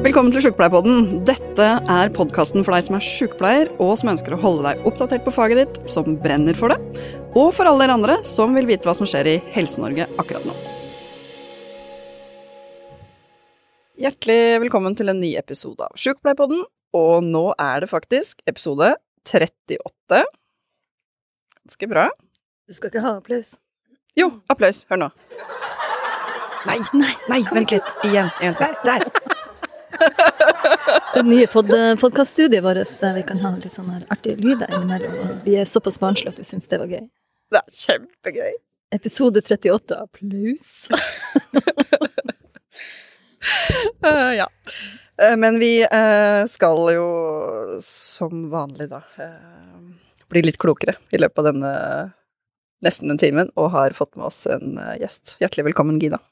Velkommen til Sjukepleierpodden. Dette er podkasten for deg som er sjukepleier, og som ønsker å holde deg oppdatert på faget ditt, som brenner for det, og for alle dere andre som vil vite hva som skjer i Helse-Norge akkurat nå. Hjertelig velkommen til en ny episode av Sjukepleierpodden, og nå er det faktisk episode 38. Ganske bra. Du skal ikke ha applaus? Jo, applaus. Hør nå. Nei, nei, nei, vent litt. Igjen. En til. Der. Det nye pod podkaststudiet vårt vi kan ha litt sånne artige lyder innimellom. Vi er såpass barnslige at vi syns det var gøy. Det er kjempegøy. Episode 38, applaus. uh, ja. Eh, men vi eh, skal jo som vanlig, da, eh, bli litt klokere i løpet av denne nesten den timen, og har fått med oss en gjest. Hjertelig velkommen, Gina.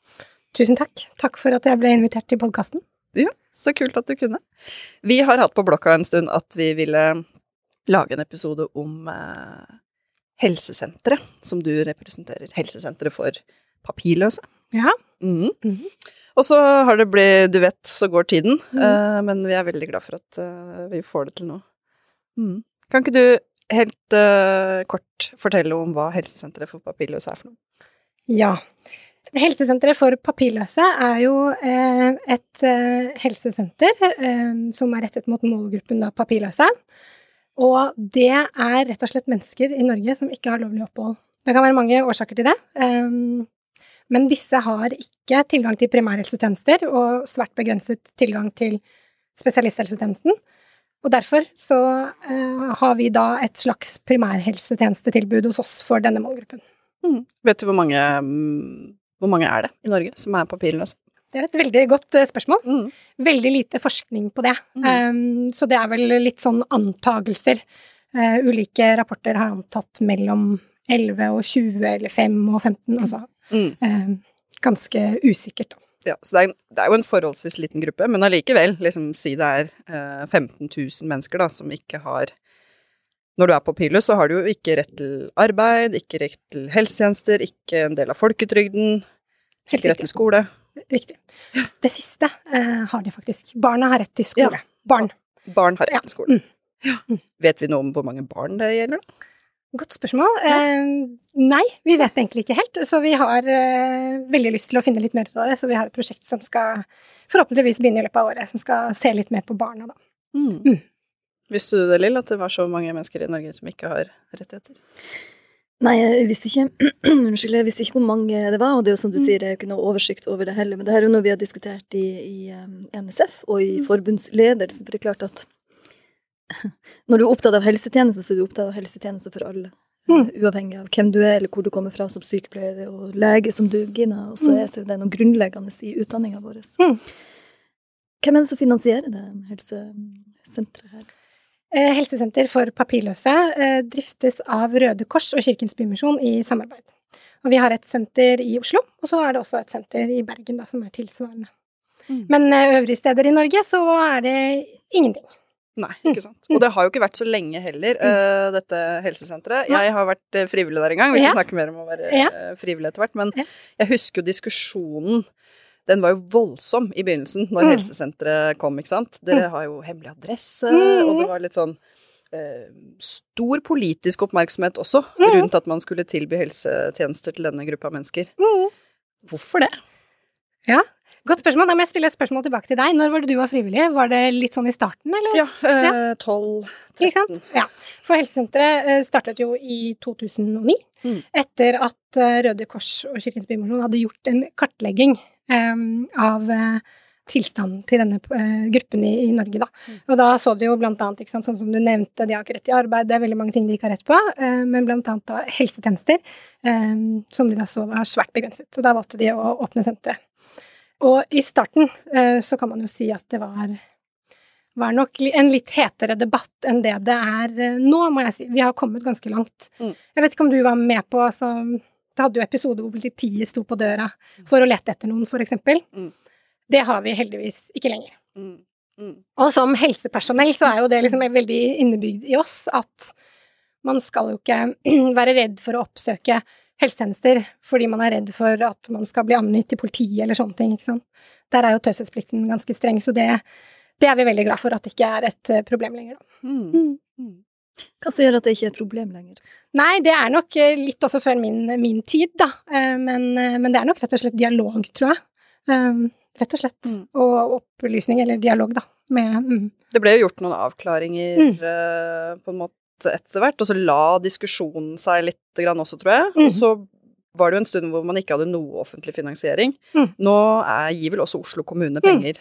Tusen takk. Takk for at jeg ble invitert til podkasten. Ja, så kult at du kunne. Vi har hatt på blokka en stund at vi ville lage en episode om eh, helsesenteret, som du representerer. Helsesenteret for papirløse. Ja. Mm. Mm -hmm. Og så har det blitt Du vet, så går tiden, Mm. eh, men vi er veldig glad for at eh, vi får det til nå. Mhm. Kan ikke du helt eh, kort fortelle om hva Helsesenteret for papirløse er for noe? Ja. Helsesenteret for papirløse er jo eh, et eh, helsesenter eh, som er rettet mot målgruppen av papirløse. Og det er rett og slett mennesker i Norge som ikke har lovlig opphold. Det kan være mange årsaker til det. men disse har ikke tilgang til primærhelsetjenester og svært begrenset tilgang til spesialisthelsetjenesten. Og derfor så har vi da et slags primærhelsetjenestetilbud hos oss for denne målgruppen. Mm. Vet du hvor mange, mm, hvor mange er det i Norge som er papirløse? Det er et veldig godt eh, spørsmål. Mm. Veldig lite forskning på det. Mm. Um, så det er vel litt sånn antagelser. Uh, ulike rapporter har antatt mellom 11 og 20 eller 5 og 15, altså Mm. eh, ganske usikkert. Ja, så det er, det er jo en forholdsvis liten gruppe, men allikevel, liksom si det er uh, 15 000 mennesker da, som ikke har Når du er på Pilus, så har du jo ikke rett til arbeid, ikke rett til helsetjenester, ikke en del av folketrygden, Helt ikke rett til skole. riktig. Det siste eh, har de faktisk. Barna har rett til skole. Barn. Barn har rett til skole. Mm. Ja. Vet vi noe om hvor mange barn det gjelder? da? Godt spørsmål. Eh, nei, vi vet egentlig ikke helt. Så vi har eh, veldig lyst til å finne litt mer ut av det. Så vi har et prosjekt som skal forhåpentligvis begynne i løpet av året, som skal se litt mer på barna, da. Mm. Visste du det, Lill, at det var så mange mennesker i Norge som ikke har rettigheter? Nei, jeg visste ikke Unnskyld, jeg visste ikke hvor mange det var, og det er jo som du Mm. sier, jeg har ikke noe oversikt over det heller. Men det her er jo noe vi har diskutert i, i um, NSF og i Mm. forbundsledelsen, for det er klart at når du er opptatt av helsetjenester, så er du opptatt av helsetjenester for alle. Mm. Eh, Uavhengig av hvem du er, eller hvor du kommer fra som sykepleier og lege som du, Gina. Og så Mm. er det noe grunnleggende i utdanninga vår. Mm. Hvem er det som finansierer det helsesenteret her? Eh, Helsesenter for papirløse eh, driftes av Røde Kors og Kirkens Bymisjon i samarbeid. Og vi har et senter i Oslo, og så er det også et senter i Bergen da, som er tilsvarende. Mm. Men eh, øvrige steder i Norge så er det ingenting. Nei, ikke sant. Og det har jo ikke vært så lenge heller, uh, dette helsesenteret. Jeg har vært frivillig der en gang, vi skal Ja. snakke mer om å være Ja. frivillig etter hvert. Men Ja. jeg husker jo diskusjonen. Den var jo voldsom i begynnelsen, når Mm. helsesenteret kom, ikke sant. Dere har jo hemmelig adresse, Mm. og det var litt sånn eh, stor politisk oppmerksomhet også Mm. rundt at man skulle tilby helsetjenester til denne gruppa mennesker. Hvorfor det? Ja, Godt spørsmål. Da må jeg stille et spørsmål tilbake til deg. Når var det du var frivillig? Var det litt sånn i starten, eller? Ja, eh, 12, Ikke 13 sant? Ja. For helsesenteret eh, startet jo i 2009, Mm. etter at eh, Røde Kors og Kirkens Bymisjon hadde gjort en kartlegging eh, av eh, tilstanden til denne eh, gruppen i, i Norge, da. Og da så du jo blant annet, sant, sånn som du nevnte, de har ikke rett til arbeid, det er veldig mange ting de ikke har rett på, eh, men blant annet da helsetjenester, eh, som de da så var svært begrenset. Så da valgte de å åpne senteret. Og i starten eh, så kan man jo si at det var var nok en litt hetere debatt enn det det er eh, nå, må jeg si. Vi har kommet ganske langt. Mm. Jeg vet ikke om du var med på altså, Det hadde jo episoder hvor politiet sto på døra for å lete etter noen, for eksempel. Mm. Det har vi heldigvis ikke lenger. Mm. Mm. Og som helsepersonell så er jo det liksom veldig innebygd i oss at man skal jo ikke være redd for å oppsøke helsetjenester fordi man er redd for at man skal bli angitt til politiet eller sånne ting, ikke sant. Der er jo taushetsplikten ganske streng, så det, det, er vi veldig glad for at det ikke er et problem lenger, da. Mm. Mm. Hva som gjør at det ikke er et problem lenger? Nei, det er nok eh, litt også før min, min tid, da. Eh, men, men, det er nok rett og slett dialog, tror jeg. Rett og slett. Mm. Og opplysning, eller dialog, da. Med, mm. Det ble jo gjort noen avklaringer mm. på en måte etter hvert, og så la diskusjonen seg litt grann også, tror jeg. Og så var det jo en stund hvor man ikke hadde noe offentlig finansiering. Nå er, gir vel også Oslo kommune penger.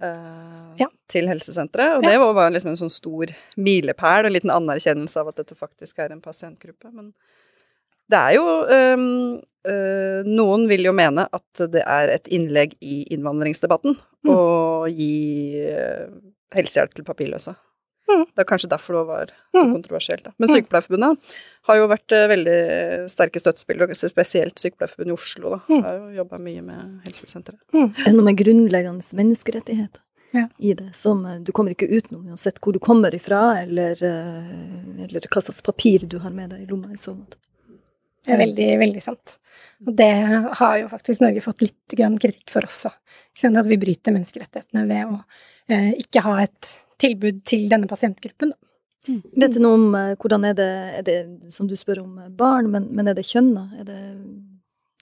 Uh, ja. til helsesenteret. Og ja. det var liksom en sånn stor milepæl, en liten anerkjennelse av at dette faktisk er en pasientgruppe. Men det er jo um, uh, Noen vil jo mene at det er et innlegg i innvandringsdebatten mm. å gi uh, helsehjelp til papirløse. Mm. Det er kanskje derfor det var så mm. kontroversielt. Da. Men mm. Sykepleierforbundet har jo vært uh, veldig sterke støttespillere, spesielt Sykepleierforbundet i Oslo. Da. Har jo jobba mye med helsesenteret. Er det noe med grunnleggende menneskerettigheter ja. i det som uh, du kommer ikke utenom, uansett hvor du kommer ifra, eller, uh, eller hva slags papir du har med deg i lomma i så måte? Det er veldig, veldig sant. Og det har jo faktisk Norge fått litt kritikk for også. At vi bryter menneskerettighetene ved å eh, ikke ha et tilbud til denne pasientgruppen. Mm. Vet du noe om eh, hvordan er det, er det, som du spør om, eh, barn, men, men er det kjønn, da? Er det,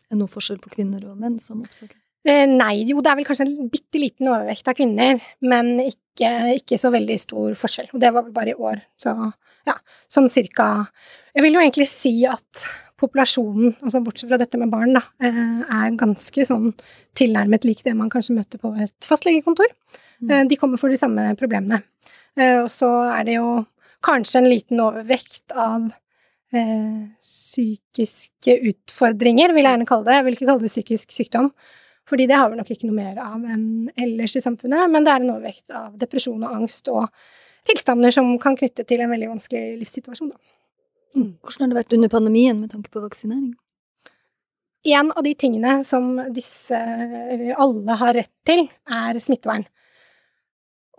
er noen forskjell på kvinner og menn som oppsøker? Eh, nei, jo, det er vel kanskje en bitte liten overvekt av kvinner, men ikke, ikke, så veldig stor forskjell. Og det var vel bare i år, så ja, sånn cirka Jeg vil jo egentlig si at populasjonen, altså bortsett fra dette med barn, da, eh, er ganske sånn tilnærmet lik det man kanskje møter på et fastlegekontor. Mm. Eh, de kommer for de samme problemene. Eh, og så er det jo kanskje en liten overvekt av eh, psykiske utfordringer, vil jeg gjerne kalle det. Jeg vil ikke kalle det psykisk sykdom, fordi det har vi nok ikke noe mer av enn ellers i samfunnet, men det er en overvekt av depresjon og angst og tilstander som kan knytte til en veldig vanskelig livssituasjon, da. Mm. Hvordan har det vært under pandemien med tanke på vaksinering? En av de tingene som disse, eller alle, har rett til, er smittevern.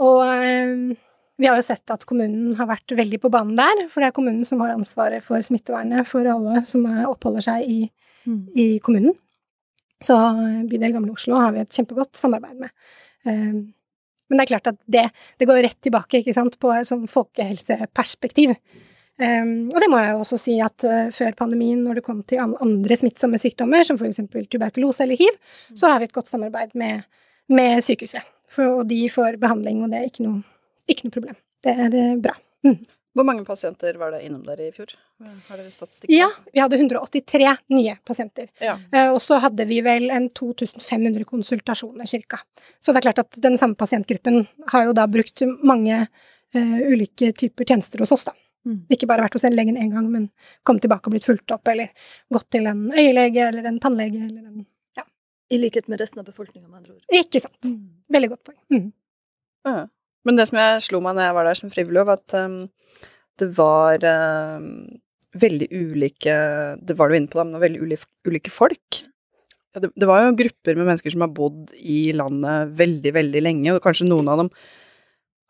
Og øh, vi har jo sett at kommunen har vært veldig på banen der, for det er kommunen som har ansvaret for smittevernet for alle som oppholder seg i, mm. i kommunen. Så eh, bydel Gamle Oslo har vi et kjempegodt samarbeid med. Men det er klart at det, det går rett tilbake sant, på et sånn folkehelseperspektiv. Um, og det må jeg jo også si at uh, før pandemien, når det kom til andre smittsomme sykdommer, som f.eks. tuberkulose eller hiv, så har vi et godt samarbeid med, med sykehuset. For, og de får behandling, og det er ikke noe, ikke noe problem. Det er uh, bra. Mm. Hvor mange pasienter var det innom dere i fjor? Har dere statistikk? Ja, vi hadde 183 nye pasienter. Ja. Uh, og så hadde vi vel en 2500 konsultasjoner cirka. Så det er klart at den samme pasientgruppen har jo da brukt mange ulike typer tjenester hos oss, da. Mm. Ikke bare vært hos en legen én gang, men kommet tilbake og blitt fulgt opp, eller gått til en øyelege eller en tannlege eller en ja. I likhet med resten av befolkninga, med andre ord. Ikke sant. Mm. Veldig godt poeng. Mm. Ja. Men det som jeg slo meg når jeg var der som frivillig, var at um, det var um, veldig ulike Det var du inne på, da, men det var veldig ulike, ulike folk. Ja, det, det, var jo grupper med mennesker som har bodd i landet veldig, veldig lenge, og kanskje noen av dem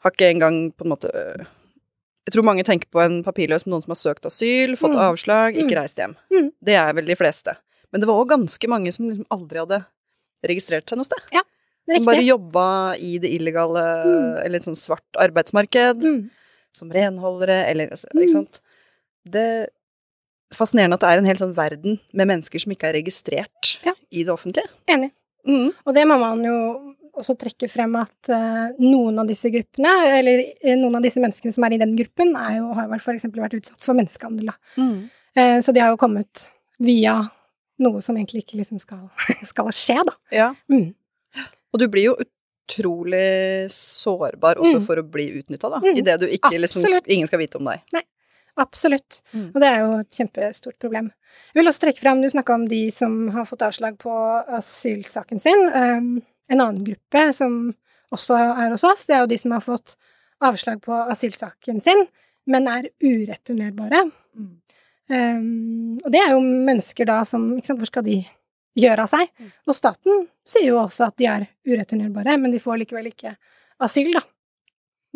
har ikke engang på en måte jeg tror mange tenker på en papirløs med noen som har søkt asyl, fått mm. avslag, ikke mm. reist hjem. Mm. Det er vel de fleste. Men det var òg ganske mange som liksom aldri hadde registrert seg noe sted. Ja, som bare jobba i det illegale, mm. eller et sånt svart arbeidsmarked. Mm. Som renholdere, eller altså, Ikke sant. Det er fascinerende at det er en hel sånn verden med mennesker som ikke er registrert ja. i det offentlige. Enig. Mm. Og det må man jo også trekke frem at uh, noen av disse gruppene, eller uh, noen av disse menneskene som er i den gruppen, jo, har jo f.eks. vært utsatt for menneskehandel. Mm. Uh, så de har jo kommet via noe som egentlig ikke liksom skal, skal skje, da. Ja. Mm. Og du blir jo utrolig sårbar også mm. for å bli utnytta, da. Mm. Idet du ikke liksom Ingen skal vite om deg. Nei. Absolutt. Mm. Og det er jo et kjempestort problem. Jeg vil også trekke frem, du snakka om de som har fått avslag på asylsaken sin. Um, en annen gruppe som også er hos oss, det er jo de som har fått avslag på asylsaken sin, men er ureturnerbare. Mm. Um, og det er jo mennesker da som ikke sant, Hvor skal de gjøre av seg? Mm. Og staten sier jo også at de er ureturnerbare, men de får likevel ikke asyl, da.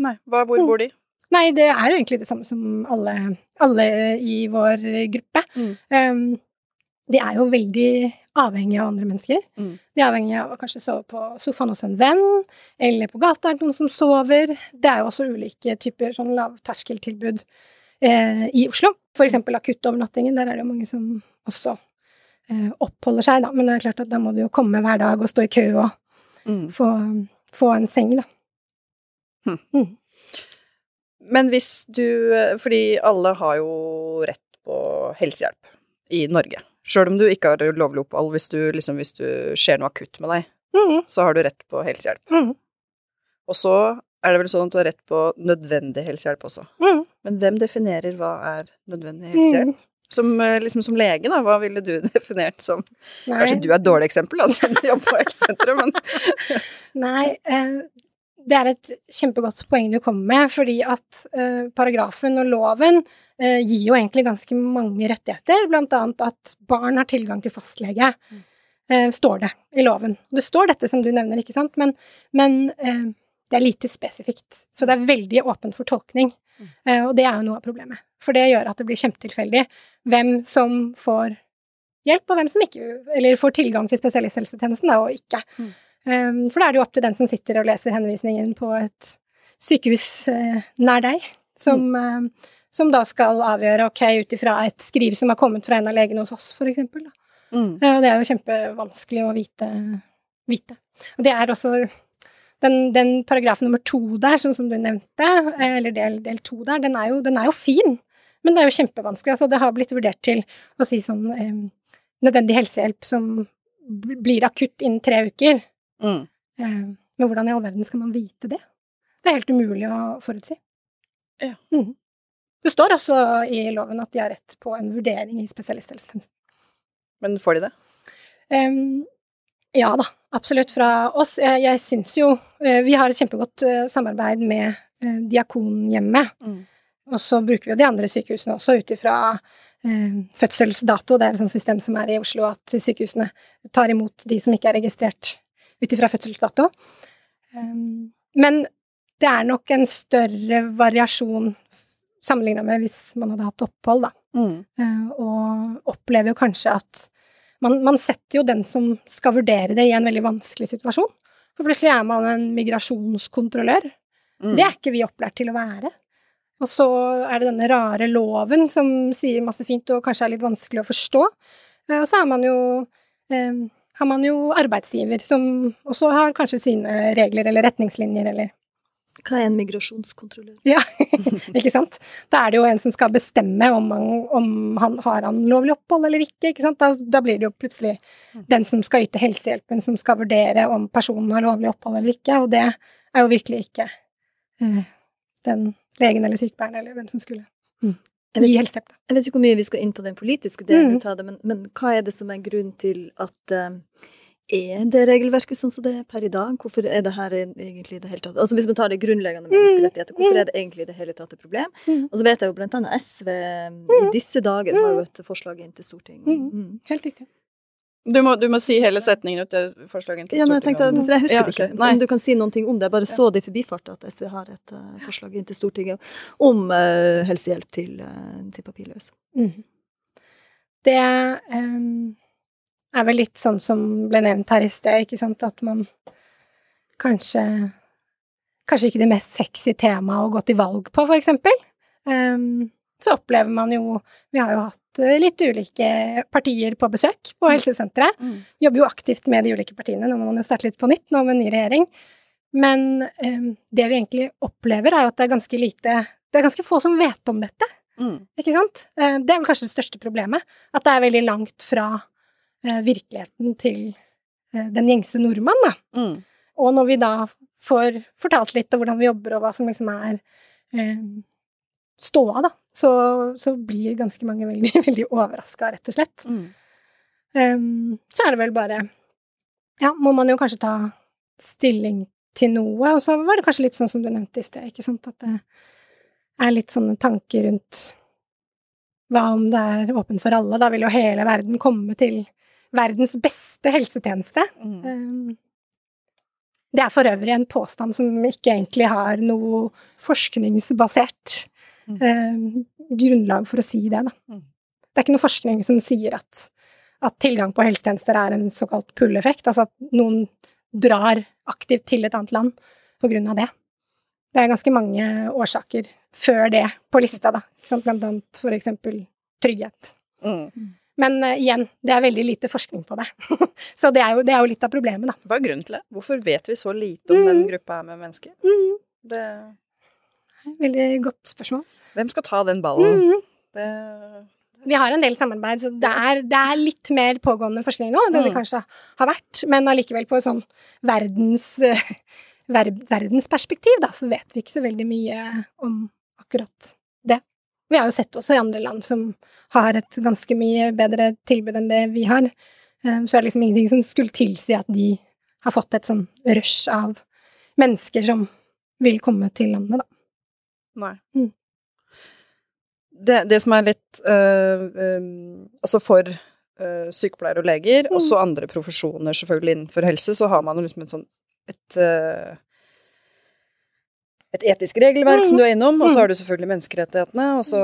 Nei. Hva, hvor mm. bor de? Nei, det er jo egentlig det samme som alle, alle i vår gruppe. Um, de er jo veldig avhengige av andre mennesker. Mm. De er avhengige av å kanskje sove på sofaen hos en venn, eller på gata er det noen som sover. Det er jo også ulike typer sånn lavterskeltilbud eh, i Oslo. For eksempel akuttovernattingen, der er det jo mange som også eh, oppholder seg, da. Men det er klart at da må du jo komme hver dag og stå i kø og Mm. få, få en seng, da. Men hvis du Fordi alle har jo rett på helsehjelp i Norge. Sjøl om du ikke har lovlig opphold, hvis du, liksom, hvis du skjer noe akutt med deg, mm. så har du rett på helsehjelp. Mm. Og så er det vel sånn at du har rett på nødvendig helsehjelp også. Mm. Men hvem definerer hva er nødvendig helsehjelp? Som, eh, liksom, som lege, da, hva ville du definert som Nei. Kanskje du er et dårlig eksempel, siden du jobber på helsesenteret, men Nei, eh, det er et kjempegodt poeng du kommer med, fordi at eh, paragrafen og loven eh, gir jo egentlig ganske mange rettigheter, blant annet at barn har tilgang til fastlege, eh, står det i loven. Det står dette som du nevner, ikke sant, men, men eh, det er lite spesifikt, så det er veldig åpent for tolkning. Eh, og det er jo noe av problemet, for det gjør at det blir kjempetilfeldig hvem som får hjelp, og hvem som ikke, eller får tilgang til spesialisthelsetjenesten, da, og ikke. Um, for da er det jo opp til den som sitter og leser henvisningen på et sykehus eh, nær deg, som, mm. som da skal avgjøre, ok, ut ifra et skriv som har kommet fra en av legene hos oss. Da. mm. Og det er jo kjempevanskelig å vite. vite. Og det er også den, den paragraf nummer to der, sånn som du nevnte, eh, eller del, del to der, den er, jo, den er jo fin, men det er jo kjempevanskelig. Altså, det har blitt vurdert til å si sånn eh, nødvendig helsehjelp som blir akutt innen tre uker. Mm. Eh, men hvordan i all verden skal man vite det? Det er helt umulig å forutsi. Ja. Mm. Det står også i loven at de har rett på en vurdering i spesialisthelsetjenesten. Men får de det? Um, ja da, absolutt fra oss. Jeg, jeg syns jo eh, Vi har et kjempegodt eh, samarbeid med Diakonhjemmet. Mm. Og så bruker vi jo de andre sykehusene også ut ifra eh, fødselsdato. Det er et sånt system som er i Oslo, at sykehusene tar imot de som ikke er registrert ut ifra fødselsdato. Um, men det er nok en større variasjon sammenligna med hvis man hadde hatt opphold, da. Mm. Eh, og opplever jo kanskje at man, man setter jo den som skal vurdere det, i en veldig vanskelig situasjon. For plutselig er man en migrasjonskontrollør. Mm. Det er ikke vi opplært til å være. Og så er det denne rare loven som sier masse fint og kanskje er litt vanskelig å forstå. Eh, Og så er man jo eh, har man jo arbeidsgiver som også har kanskje sine regler eller retningslinjer eller Hva er en migrasjonskontrollør? Ikke sant? Da er det jo en som skal bestemme om han, om han har han lovlig opphold eller ikke. ikke sant? Da, da blir det jo plutselig den som skal yte helsehjelpen, som skal vurdere om personen har lovlig opphold eller ikke, og det er jo virkelig ikke eh, den legen eller sykepleieren eller hvem som skulle Jeg vet, ikke, jeg vet ikke hvor mye vi skal inn på den politiske delen Mm. av det, men, men hva er det som er grunnen til at uh, er det regelverket sånn som det er per i dag? Hvorfor er det her egentlig i det hele tatt Altså Hvis man tar det grunnleggende menneskerettigheter, hvorfor er det egentlig i det hele tatt et problem? Mm. Og så vet jeg jo blant annet SV i disse dager har jo et forslag inn til Stortinget. Mm. Mm. Helt riktig. Du, må, du må si hele setningen ut det forslaget Ja, men jeg tenkte, for jeg husker Ja, det ikke. Nei. Om du kan si noen ting om det. Jeg bare så det i forbifarten at SV har et uh, forslag inn til Stortinget om uh, helsehjelp til, uh, til papirløse. Mm. Det um, er vel litt sånn som ble nevnt her i sted, ikke sant, at man kanskje Kanskje ikke det mest sexy temaet å gå til valg på, for eksempel. Em, så opplever man jo Vi har jo hatt eh, litt ulike partier på besøk på helsesenteret. Mm. Vi jobber jo aktivt med de ulike partiene, nå må man jo starte litt på nytt, nå med ny regjering. Men um, det vi egentlig opplever, er jo at det er ganske lite Det er ganske få som vet om dette. Mm. Ikke sant? Eh, Det er vel kanskje det største problemet. At det er veldig langt fra eh, virkeligheten til den gjengse nordmann, da. Mm. Og når vi da får fortalt litt om hvordan vi jobber, og hva som liksom er eh, ståa, da, så, så blir ganske mange veldig, veldig overraska, rett og slett. Mm. Um, så er det vel bare Ja, må man jo kanskje ta stilling til noe, og så var det kanskje litt sånn som du nevnte i sted, ikke sant, at det er litt sånne tanker rundt hva om det er åpent for alle? Da vil jo hele verden komme til verdens beste helsetjeneste. Mm. Um, det er for øvrig en påstand som ikke egentlig har noe forskningsbasert grunnlag for å si det, da. Mm. Det er ikke noe forskning som sier at, at tilgang på helsetjenester er en såkalt pull-effekt, altså at noen drar aktivt til et annet land på grunn av det. Det er ganske mange årsaker før det på lista, da, blant annet for eksempel trygghet. Mm. Men uh, igjen, det er veldig lite forskning på det. så det er, jo, det er, jo, litt av problemet, da. Hva er grunnen til det? Hvorfor vet vi så lite om mm. den gruppa her med mennesker? Mm. Det Veldig godt spørsmål. Hvem skal ta den ballen? Mm. Det vi har en del samarbeid, så det er, det er litt mer pågående forskning nå enn det det mm. kanskje har vært, men allikevel på et sånn verdens, ver, verdensperspektiv, da, så vet vi ikke så veldig mye om akkurat det. Vi har jo sett også i andre land som har et ganske mye bedre tilbud enn det vi har, eh, så er det liksom ingenting som skulle tilsi at de har fått et sånn rush av mennesker som vil komme til landet, da. Nei. Mm. Det, det, som er litt øh, øh, Altså for øh, sykepleiere og leger, mm. også andre profesjoner selvfølgelig innenfor helse, så har man liksom et sånn et, et etisk regelverk mm. som du er innom, og så har du selvfølgelig menneskerettighetene, og så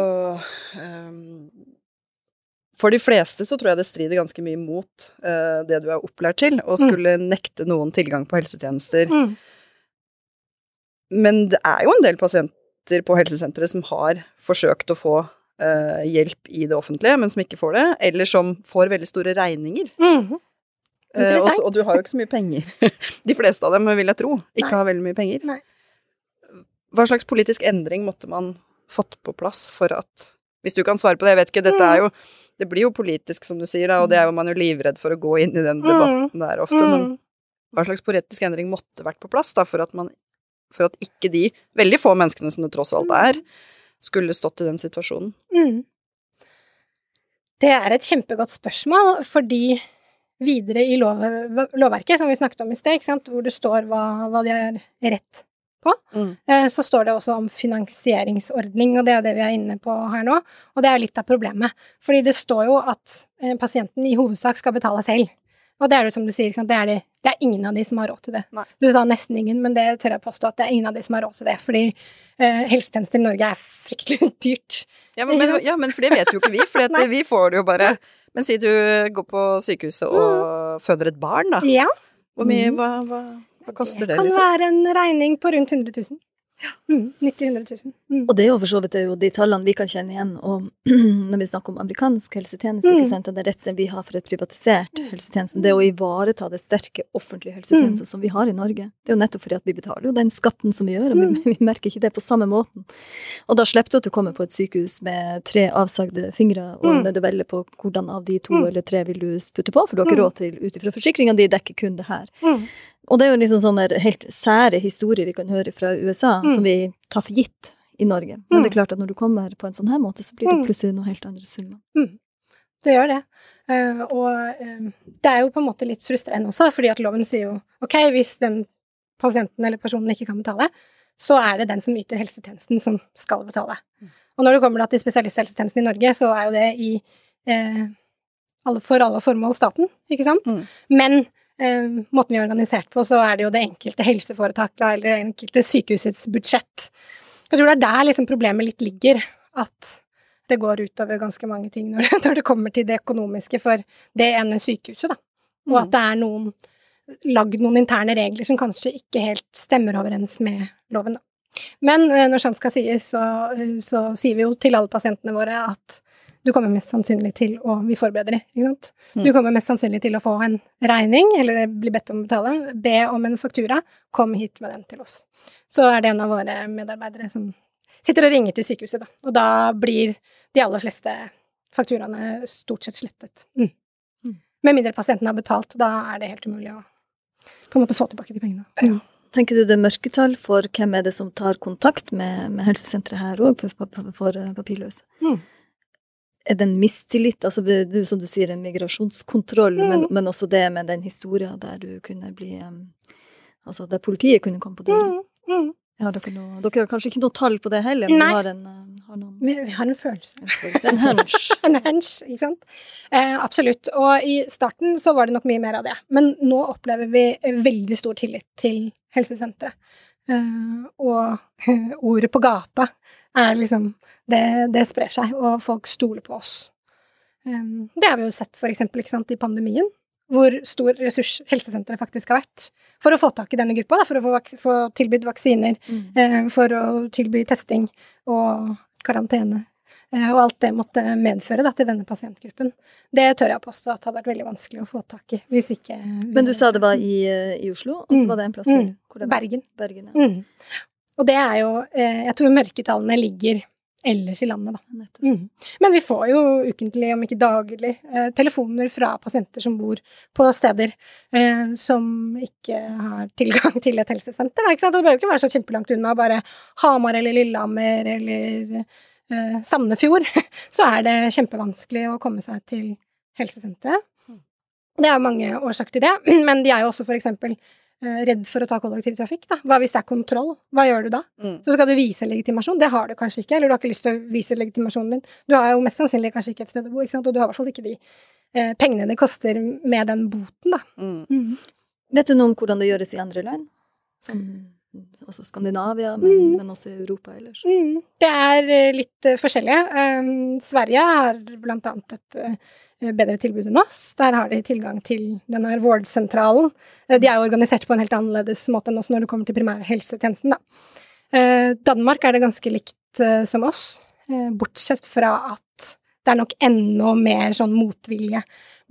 For de fleste så tror jeg det strider ganske mye mot det du er opplært til, å skulle nekte noen tilgang på helsetjenester. Mm. Men det er jo en del pasienter pasienter på helsesenteret som har forsøkt å få eh, hjelp i det offentlige, men som ikke får det, eller som får veldig store regninger. Mm. Uh, og, og, du har jo ikke så mye penger. De fleste av dem, vil jeg tro, ikke Nei. har veldig mye penger. Nei. Hva slags politisk endring måtte man fått på plass for at Hvis du kan svare på det, jeg vet ikke, dette er mm. jo Det blir jo politisk, som du sier, da, og det er jo man jo livredd for å gå inn i den debatten mm. der ofte, men hva slags politisk endring måtte vært på plass da, for at man for at ikke de veldig få menneskene som det tross alt er, skulle stått i den situasjonen? Mm. Det er et kjempegodt spørsmål, fordi videre i lov, lovverket, som vi snakket om i sted, hvor det står hva, hva de har rett på, mm. Eh, så står det også om finansieringsordning, og det er det vi er inne på her nå. Og det er litt av problemet, fordi det står jo at eh, pasienten i hovedsak skal betale selv. Og det er det som du sier, det er, de, det, er ingen av de som har råd til det. Nei. Du sa nesten ingen, men det tør jeg påstå at det er ingen av de som har råd til det. Fordi uh, helsetjenester i Norge er fryktelig dyrt. Ja men, men, ja, men, for det vet jo ikke vi, for vi får det jo bare Men si du går på sykehuset og mm. føder et barn, da. Ja. Hvor mye, hva, hva, hva koster det, det kan liksom? være en regning på rundt 100 000. Ja. Mm, 90 000. Mm. Og det er jo for så vidt de tallene vi kan kjenne igjen. Og når vi snakker om amerikansk helsetjeneste, mm. og den redselen vi har for et privatisert mm. helsetjeneste, det å ivareta det sterke offentlige helsetjenesten mm. som vi har i Norge, det er jo nettopp fordi at vi betaler jo den skatten som vi gjør, og vi, mm. vi merker ikke det på samme måten. Og da slipper du at du kommer på et sykehus med tre avsagde fingre, og mm. du velger på hvordan av de to eller tre vil du putte på, for du har ikke råd til ut ifra forsikringa de dekker kun det her. Og det er jo liksom sånne helt sære historier vi kan høre fra USA, mm. som vi tar for gitt i Norge. Men mm. det er klart at når du kommer på en sånn her måte, så blir det mm. plutselig noe helt andre summer. Mm. Det gjør det. Uh, og uh, det er jo på en måte litt frustrerende også, fordi at loven sier jo ok, hvis den pasienten eller personen ikke kan betale, så er det den som yter helsetjenesten, som skal betale. Mm. Og når det kommer til spesialisthelsetjenesten i Norge, så er jo det i uh, alle, for alle formål staten, ikke sant? Mm. Men eh, måten vi er organisert på, så er det jo det enkelte helseforetaket eller det enkelte sykehusets budsjett. Jeg tror det er der liksom problemet litt ligger, at det går utover ganske mange ting når det, når det kommer til det økonomiske for det ene sykehuset, da. Og at det er noen lagd noen interne regler som kanskje ikke helt stemmer overens med loven, da. Men eh, når sant skal sies, så, så sier vi jo til alle pasientene våre at du kommer mest sannsynlig til å Vi forbereder det, ikke sant. Mm. Du kommer mest sannsynlig til å få en regning, eller bli bedt om å betale. Be om en faktura. Kom hit med den til oss. Så er det en av våre medarbeidere som sitter og ringer til sykehuset, da. Og da blir de aller fleste fakturaene stort sett slettet. Mm. Mm. Med mindre pasienten har betalt. Da er det helt umulig å på en måte få tilbake de pengene. Ja. Tenker du det er mørketall for hvem er det som tar kontakt med, med helsesenteret her òg, for, for, for papirløse? Mm er det en mistillit? Altså det, det, som du sier, en migrasjonskontroll, mm. men, men, også det med den historien der du kunne bli um, Altså der politiet kunne komme på døren. Mm. Mm. Har dere, noe, dere, har kanskje ikke noe tall på det heller, men Nei. har en har noen, vi, vi, har en følelse. En, følelse, en hunch. en hunch, ikke sant. Eh, absolutt. Og i starten så var det nok mye mer av det. Men nå opplever vi veldig stor tillit til helsesenteret. Eh, og ordet på gata liksom det, det, sprer seg, og folk stoler på oss. Um, det har vi jo sett for eksempel sant, i pandemien, hvor stor ressurs helsesenteret faktisk har vært for å få tak i denne gruppa, da, for å få, få tilbudt vaksiner, Mm. eh, for å tilby testing og karantene. Eh, og alt det måtte medføre da, til denne pasientgruppen. Det tør jeg påstå at hadde vært veldig vanskelig å få tak i hvis ikke Men du sa det var i, eh, i Oslo, og så Mm. var det en plass? Mm. Hvor det var? Bergen. Bergen, ja. Mm. Og det er jo eh, Jeg tror mørketallene ligger ellers i landet, da. Mm. Men vi får jo ukentlig, om ikke daglig, eh, telefoner fra pasienter som bor på steder eh, som ikke har tilgang til et helsesenter. Da, ikke sant? Og det bør jo ikke være så kjempelangt unna, bare Hamar eller Lillehammer eller eh, Sandefjord. Så er det kjempevanskelig å komme seg til helsesenteret. Det er mange årsaker til det, men de er jo også for eksempel redd for å ta kollektivtrafikk. Da. Hva hvis det er kontroll? Hva gjør du da? Mm. Så skal du vise legitimasjon. Det har du kanskje ikke, eller du har ikke lyst til å vise legitimasjonen din. Du har jo mest sannsynlig kanskje ikke et sted å bo, ikke sant? og du har i hvert fall ikke de eh, pengene det koster med den boten, da. Mm. Vet du noe om hvordan det gjøres i andre land? Som, altså Skandinavia, men, Mm. men også Europa ellers? Mm. Det er eh, litt forskjellig. forskjellige. Um, Sverige har blant annet et eh, bedre tilbud enn oss. Der har de tilgang til denne vårdsentralen. Eh, de er jo organisert på en helt annerledes måte enn oss når det kommer til primærhelsetjenesten, da. Eh, Danmark er det ganske likt eh, som oss, eh, bortsett fra at det er nok enda mer sånn motvilje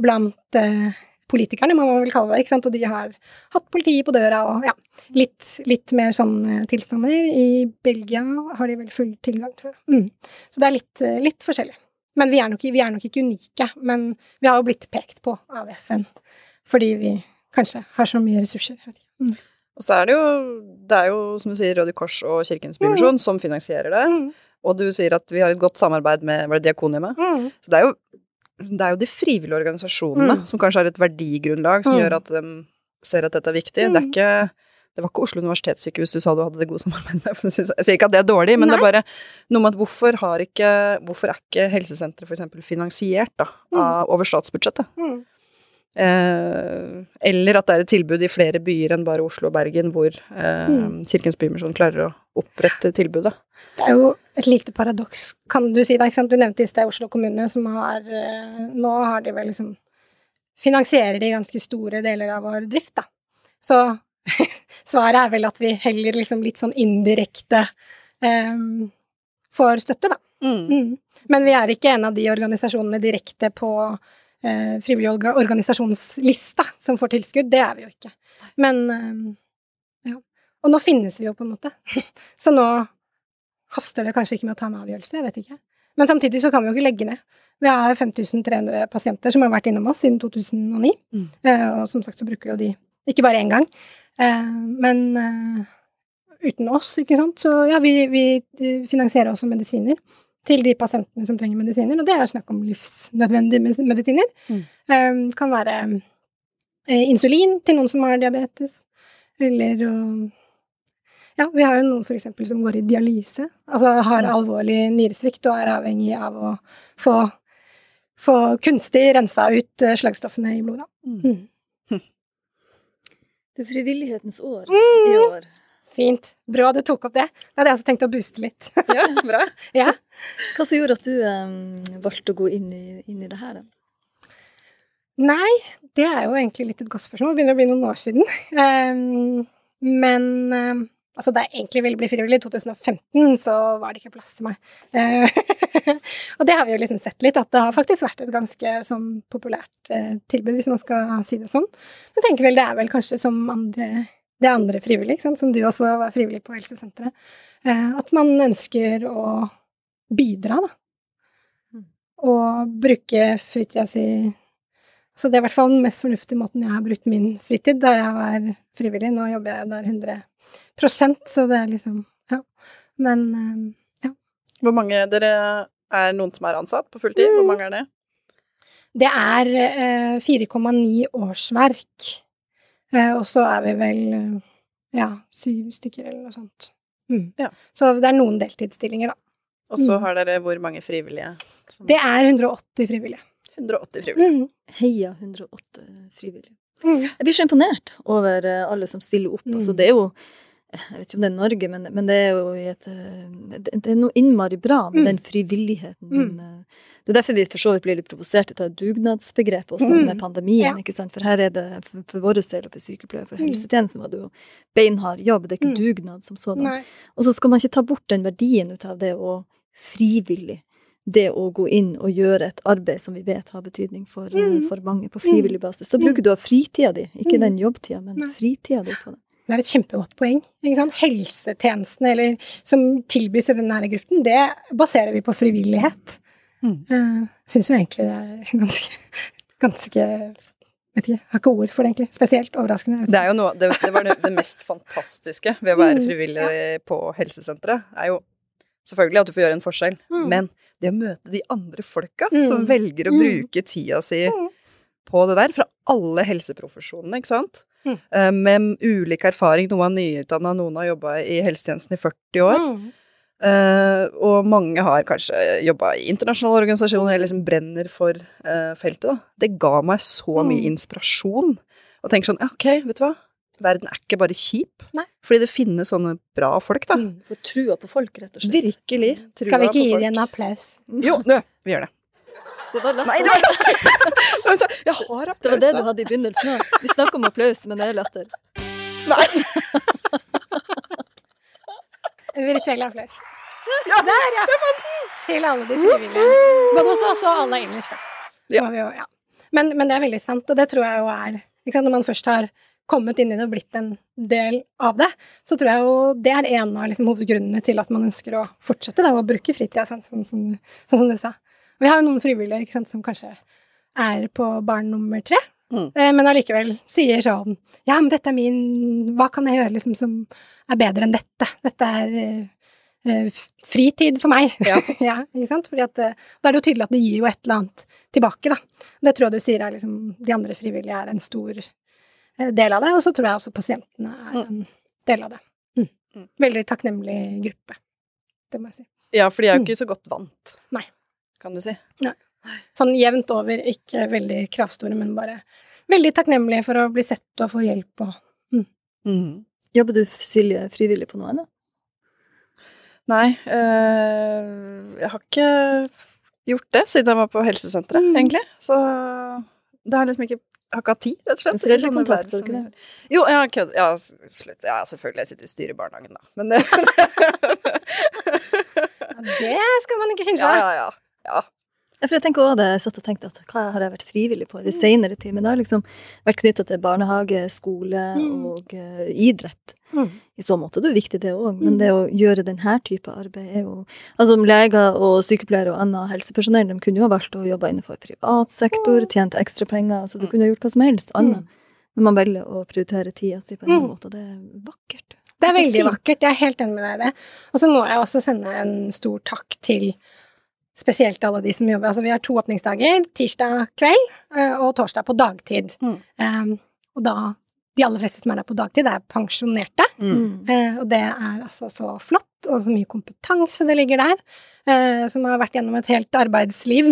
blant eh, politikerne, må man vel kalle det, ikke sant, og de har hatt politiet på døra og ja, litt, litt mer sånne tilstander. I Belgia har de vel full tilgang, tror jeg. Mm. Så det er litt, eh, litt forskjellig. Men vi er, nok, vi er nok ikke unike, men vi har jo blitt pekt på av FN fordi vi kanskje har så mye ressurser. Jeg vet ikke. Mm. Og så er det jo, det er jo som du sier, Røde Kors og Kirkens Bymisjon som finansierer det. Mm. Og du sier at vi har et godt samarbeid med var det Diakonhjemmet. Mm. Så det er jo, det er jo de frivillige organisasjonene Mm. som kanskje har et verdigrunnlag som Mm. gjør at de ser at dette er viktig. Det er Mm. ikke det var ikke Oslo universitetssykehus du sa du hadde det gode samarbeid med. Jeg sier ikke at det er dårlig, men det er bare noe med at hvorfor, har ikke, hvorfor er ikke helsesenteret f.eks. finansiert da, av, over statsbudsjettet? Eh, eller at det er et tilbud i flere byer enn bare Oslo og Bergen, hvor eh, Mm. Kirkens Bymisjon klarer å opprette tilbudet. Det er jo et lite paradoks, kan du si. Da, ikke sant? Du nevnte i sted Oslo kommune, som har eh, Nå har de vel liksom Finansierer de ganske store deler av vår drift, da. Så svaret er vel at vi heller liksom litt sånn indirekte eh, får støtte, da. Mm. Mm. Men vi er ikke en av de organisasjonene direkte på eh, frivillig organisasjonslista som får tilskudd. Det er vi jo ikke. Men eh, ja. Og nå finnes vi jo, på en måte. Så nå haster det kanskje ikke med å ta en avgjørelse, jeg vet ikke. Men samtidig så kan vi jo ikke legge ned. Vi har 5300 pasienter som har vært innom oss siden 2009. Mm. Eh, og som sagt så bruker jo de ikke bare én gang, eh, men uten oss, ikke sant. Så ja, vi, vi finansierer også medisiner til de pasientene som trenger medisiner, og det er snakk om livsnødvendige medisiner. Mm. Um, kan være eh, insulin til noen som har diabetes, eller Ja, vi har jo noen for eksempel som går i dialyse, altså har alvorlig nyresvikt og er avhengig av å få, få kunstig rensa ut eh, slagstoffene i blodet. Mm. Mm. Det er frivillighetens år Mm. i år. Fint. Bra du tok opp det. Da hadde jeg også tenkt å booste litt. Ja, bra. ja. Hva som gjorde at du um, valgte å gå inn i, inn i det her? da? Nei, det er jo egentlig litt et godt spørsmål. Det begynner å bli noen år siden. Um, men um, altså, da jeg egentlig ville bli frivillig i 2015, så var det ikke plass til meg. Uh, og det har vi jo liksom sett litt, at det har faktisk vært et ganske sånn populært uh, tilbud, hvis man skal si det sånn. Men tenker vel det er vel kanskje som andre, det andre frivillige, som du også var frivillig på helsesenteret. Eh, at man ønsker å bidra, da. Mm. Og bruke fritida si så det er i hvert fall den mest fornuftige måten jeg har brukt min fritid da jeg var frivillig. Nå jobber jeg der 100% så det er liksom Ja. Men eh, Hvor mange dere er noen som er ansatt på fulltid? Hvor mange er det? det er eh, 4,9 årsverk. Eh, og så er vi vel eh, ja, syv stykker eller noe sånt. Mm. Ja. Så det er noen deltidsstillinger, da. Og så Mm. har dere hvor mange frivillige? Som- Det er 180 frivillige. 180 frivillige. Mm. Heia 108 frivillige. Mm. Jeg blir så imponert over eh, alle som stiller opp. Mm. Altså, det er jo Jeg vet ikke om det er Norge, men, men det er jo i et det, det er noe innmari bra med Mm. den frivilligheten. Mm. Den, Det er derfor vi for så vidt blir litt provosert ut av dugnadsbegrepet også Mm. med pandemien. Ja. ikke sant? For her er det, for, for vår del og for sykepleiere, for Mm. helsetjenesten var det jo beinhard jobb, det er ikke Mm. dugnad som sådan. Og så skal man ikke ta bort den verdien ut av det å frivillig, det å gå inn og gjøre et arbeid som vi vet har betydning for, eh, Mm. for mange på frivillig basis. Så bruker du av fritida di, ikke Mm. den jobbtida, men Nei. fritida di på det. Det er et kjempegodt poeng. Helsetjenestene eller, som tilbys i denne nære gruppen, det baserer vi på frivillighet. Mm. Uh, Syns jo egentlig det er ganske, ganske Vet ikke, har ikke ord for det, egentlig. Spesielt overraskende. Det er jo noe, det, det var det, det mest fantastiske ved å være Mm, frivillig på helsesenteret, er jo selvfølgelig at du får gjøre en forskjell, Mm. men det å møte de andre folka Mm. som velger å Mm. bruke tida si Mm. på det der, fra alle helseprofesjonene, ikke sant? Mm. Eh, Med ulik erfaring. Noen er nyutdanna, noen har jobba i helsetjenesten i 40 år. Mm. Eh, og mange har kanskje jobba i internasjonale organisasjoner eller liksom brenner for uh, feltet. Da. Det ga meg så mye Mm. inspirasjon. Og tenke sånn, ok, vet du hva? Verden er ikke bare kjip. Nei. Fordi det finnes sånne bra folk, da. Mm. For trua på folk, rett og slett. Virkelig. Skal vi ikke gi dem en applaus? Jo, nå, vi gjør det. Det var, Nei, det var latter! Jeg har applaus. det var det du hadde i begynnelsen òg. Vi snakker om applaus, men det er latter. Nei. Virtuell applaus. Ja, Der, ja! Til alle de frivillige. Både hos oss og alle ellers, da. Ja. Jo, ja. Men, men det er veldig sant, og det tror jeg jo er ikke sant? Når man først har kommet inn i det og blitt en del av det, så tror jeg jo det er en av liksom, hovedgrunnene til at man ønsker å fortsette da, å bruke fritida, sånn sånn, sånn, sånn som du sa. Vi har jo noen frivillige ikke sant, som kanskje er på barn nummer tre, Mm. eh, men allikevel sier sånn Ja, men dette er min Hva kan jeg gjøre liksom som er bedre enn dette? Dette er eh, fritid for meg. Ja. ja, ikke sant? Fordi at, da er det jo tydelig at det gir jo et eller annet tilbake, da. Det tror jeg du sier er liksom De andre frivillige er en stor del av det, og så tror jeg også pasientene er en del av det. Mm. Mm. Veldig takknemlig gruppe, det må jeg si. Ja, for de er jo Mm. ikke så godt vant, Nei. kan du si. Sånn jevnt over, ikke veldig kravstore, men bare veldig takknemlige for å bli sett og få hjelp og Mhm. Jobber du, Silje, frivillig på noe ennå? Nei, øh, jeg har ikke gjort det siden jeg var på helsesenteret, Mm. egentlig. Så det har liksom ikke jeg har ikke hatt tid, rett og slett. Foreldre verv var som ikke jeg- har kødd. Ja, slutt. Ja, selvfølgelig. Jeg sitter i styret i barnehagen, da. Men det ja, Det skal man ikke kimse Ja, av! ja, ja. ja. Ja, for jeg tenker også det, jeg satt og tenkte at hva har jeg vært frivillig på i de senere tid? Men det har liksom vært knytta til barnehage, skole Mm. og uh, idrett. Mm. I så måte det er jo viktig, det òg. Men Mm. det å gjøre denne type arbeid er jo Altså om leger og sykepleiere og annet helsepersonell, de kunne jo ha valgt å jobbe innenfor privat sektor, tjent ekstra penger, altså du Mm. kunne ha gjort hva som helst annet. Mm. Men man velger å prioritere tida si på en annen Mm. måte, og det er vakkert. Det er veldig fint. vakkert. Jeg er helt enig med deg i det. Og så må jeg også sende en stor takk til spesielt alle de som jobber. Altså vi har to åpningsdager, tirsdag kveld eh, og torsdag på dagtid. Mm. Um, og da De aller fleste som er der på dagtid, er pensjonerte. Mm. Uh, og det er altså så flott, og så mye kompetanse det ligger der, uh, som har vært gjennom et helt arbeidsliv.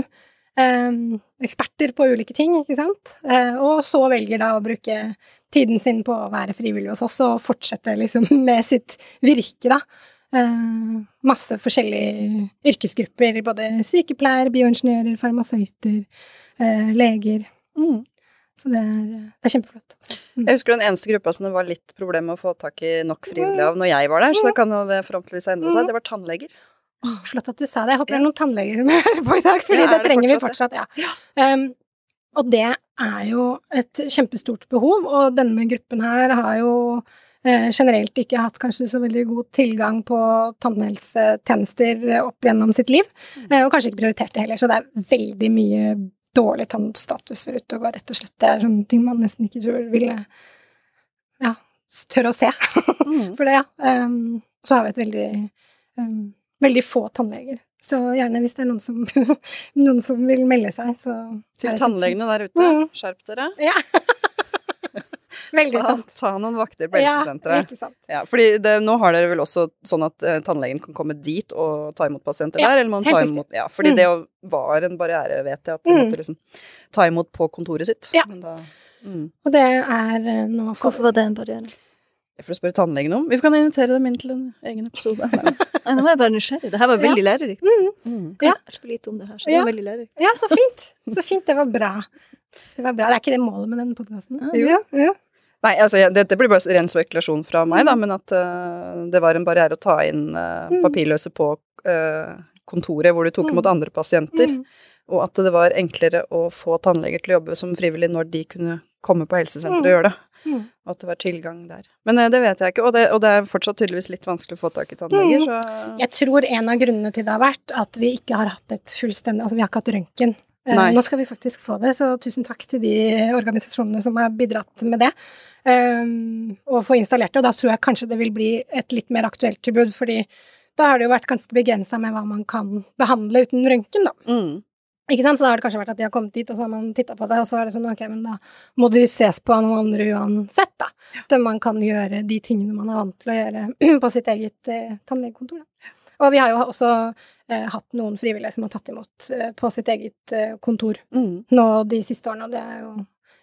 Um, eksperter på ulike ting, ikke sant. Uh, og så velger da å bruke tiden sin på å være frivillig hos oss og fortsette liksom med sitt virke, da. Eh, masse forskjellige yrkesgrupper, både sykepleiere, bioingeniører, farmasøyter, eh, leger. Mm. Så det er, det er kjempeflott. Altså. Mm. Jeg husker den eneste gruppa som det var litt problem med å få tak i nok frivillige av når jeg var der, så da kan jo det forhåpentligvis ha endra seg. Det var tannleger. Åh, flott at du sa det. Jeg håper det er noen tannleger som hører på i dag, fordi Ja, det det trenger vi fortsatt Ja. Ja. Um, og det er jo et kjempestort behov, og denne gruppen her har jo generelt ikke hatt kanskje så veldig god tilgang på tannhelsetjenester opp gjennom sitt liv, eh, og kanskje ikke prioritert det heller, så det er veldig mye dårlig tannstatuser ute og går, rett og slett. Det er sånne ting man nesten ikke tror ville ja, tørre å se. Mm. For det, ja. Um, så har vi et veldig, um, veldig få tannleger. Så gjerne hvis det er noen som, noen som vil melde seg, så Til tannlegene der ute, Mm. skjerp dere. Ja. Veldig sant. ta noen vakter på Ja, helsesenteret. ikke sant. Ja, fordi det, nå har dere vel også sånn at eh, tannlegen kan komme dit og ta imot pasienter Ja, der, eller man helt ta riktig. imot Ja, fordi Mm. det var en barriere, vet jeg, at de Mm. måtte liksom ta imot på kontoret sitt. Ja. Men da, mm. Og det er eh, nå for Hvorfor var det en barriere? Det får du spørre tannlegen om. Vi kan invitere dem inn til en egen episode. Nå var jeg bare nysgjerrig. Det her var veldig lærerikt. Mm. Mm. Ja. altfor lite om det her, så det Ja. var veldig lærerikt. Ja, så fint. Så fint. Det var bra. Det var bra. Det er ikke det målet med denne podkasten? Ja. Jo. jo. Nei, altså, dette blir bare ren spekulasjon fra meg, da, men at uh, det var en barriere å ta inn Mm. papirløse på uh, kontoret hvor du tok Mm. imot andre pasienter, Mm. og at det var enklere å få tannleger til å jobbe som frivillig når de kunne komme på helsesenteret og Mm. gjøre det. Mm. Og at det var tilgang der. Men det vet jeg ikke, og det, og det er fortsatt tydeligvis litt vanskelig å få tak i tannleger, Mm. så Jeg tror en av grunnene til det har vært at vi ikke har hatt et fullstendig Altså, vi har ikke hatt røntgen. Eh, Nei. Nå skal vi faktisk få det, så tusen takk til de organisasjonene som har bidratt med det. Um, og få installert det. Og da tror jeg kanskje det vil bli et litt mer aktuelt tilbud, fordi da har det jo vært ganske begrensa med hva man kan behandle uten røntgen, da. mm. Ikke sant? Så da har det kanskje vært at de har kommet dit, og så har man titta på det, og så er det sånn ok, men da må de ses på av noen andre uansett, da. At man kan gjøre de tingene man er vant til å gjøre på sitt eget eh, tannlegekontor. Da. Og vi har jo også eh, hatt noen frivillige som har tatt imot eh, på sitt eget eh, kontor Mm. nå de siste årene, og det er jo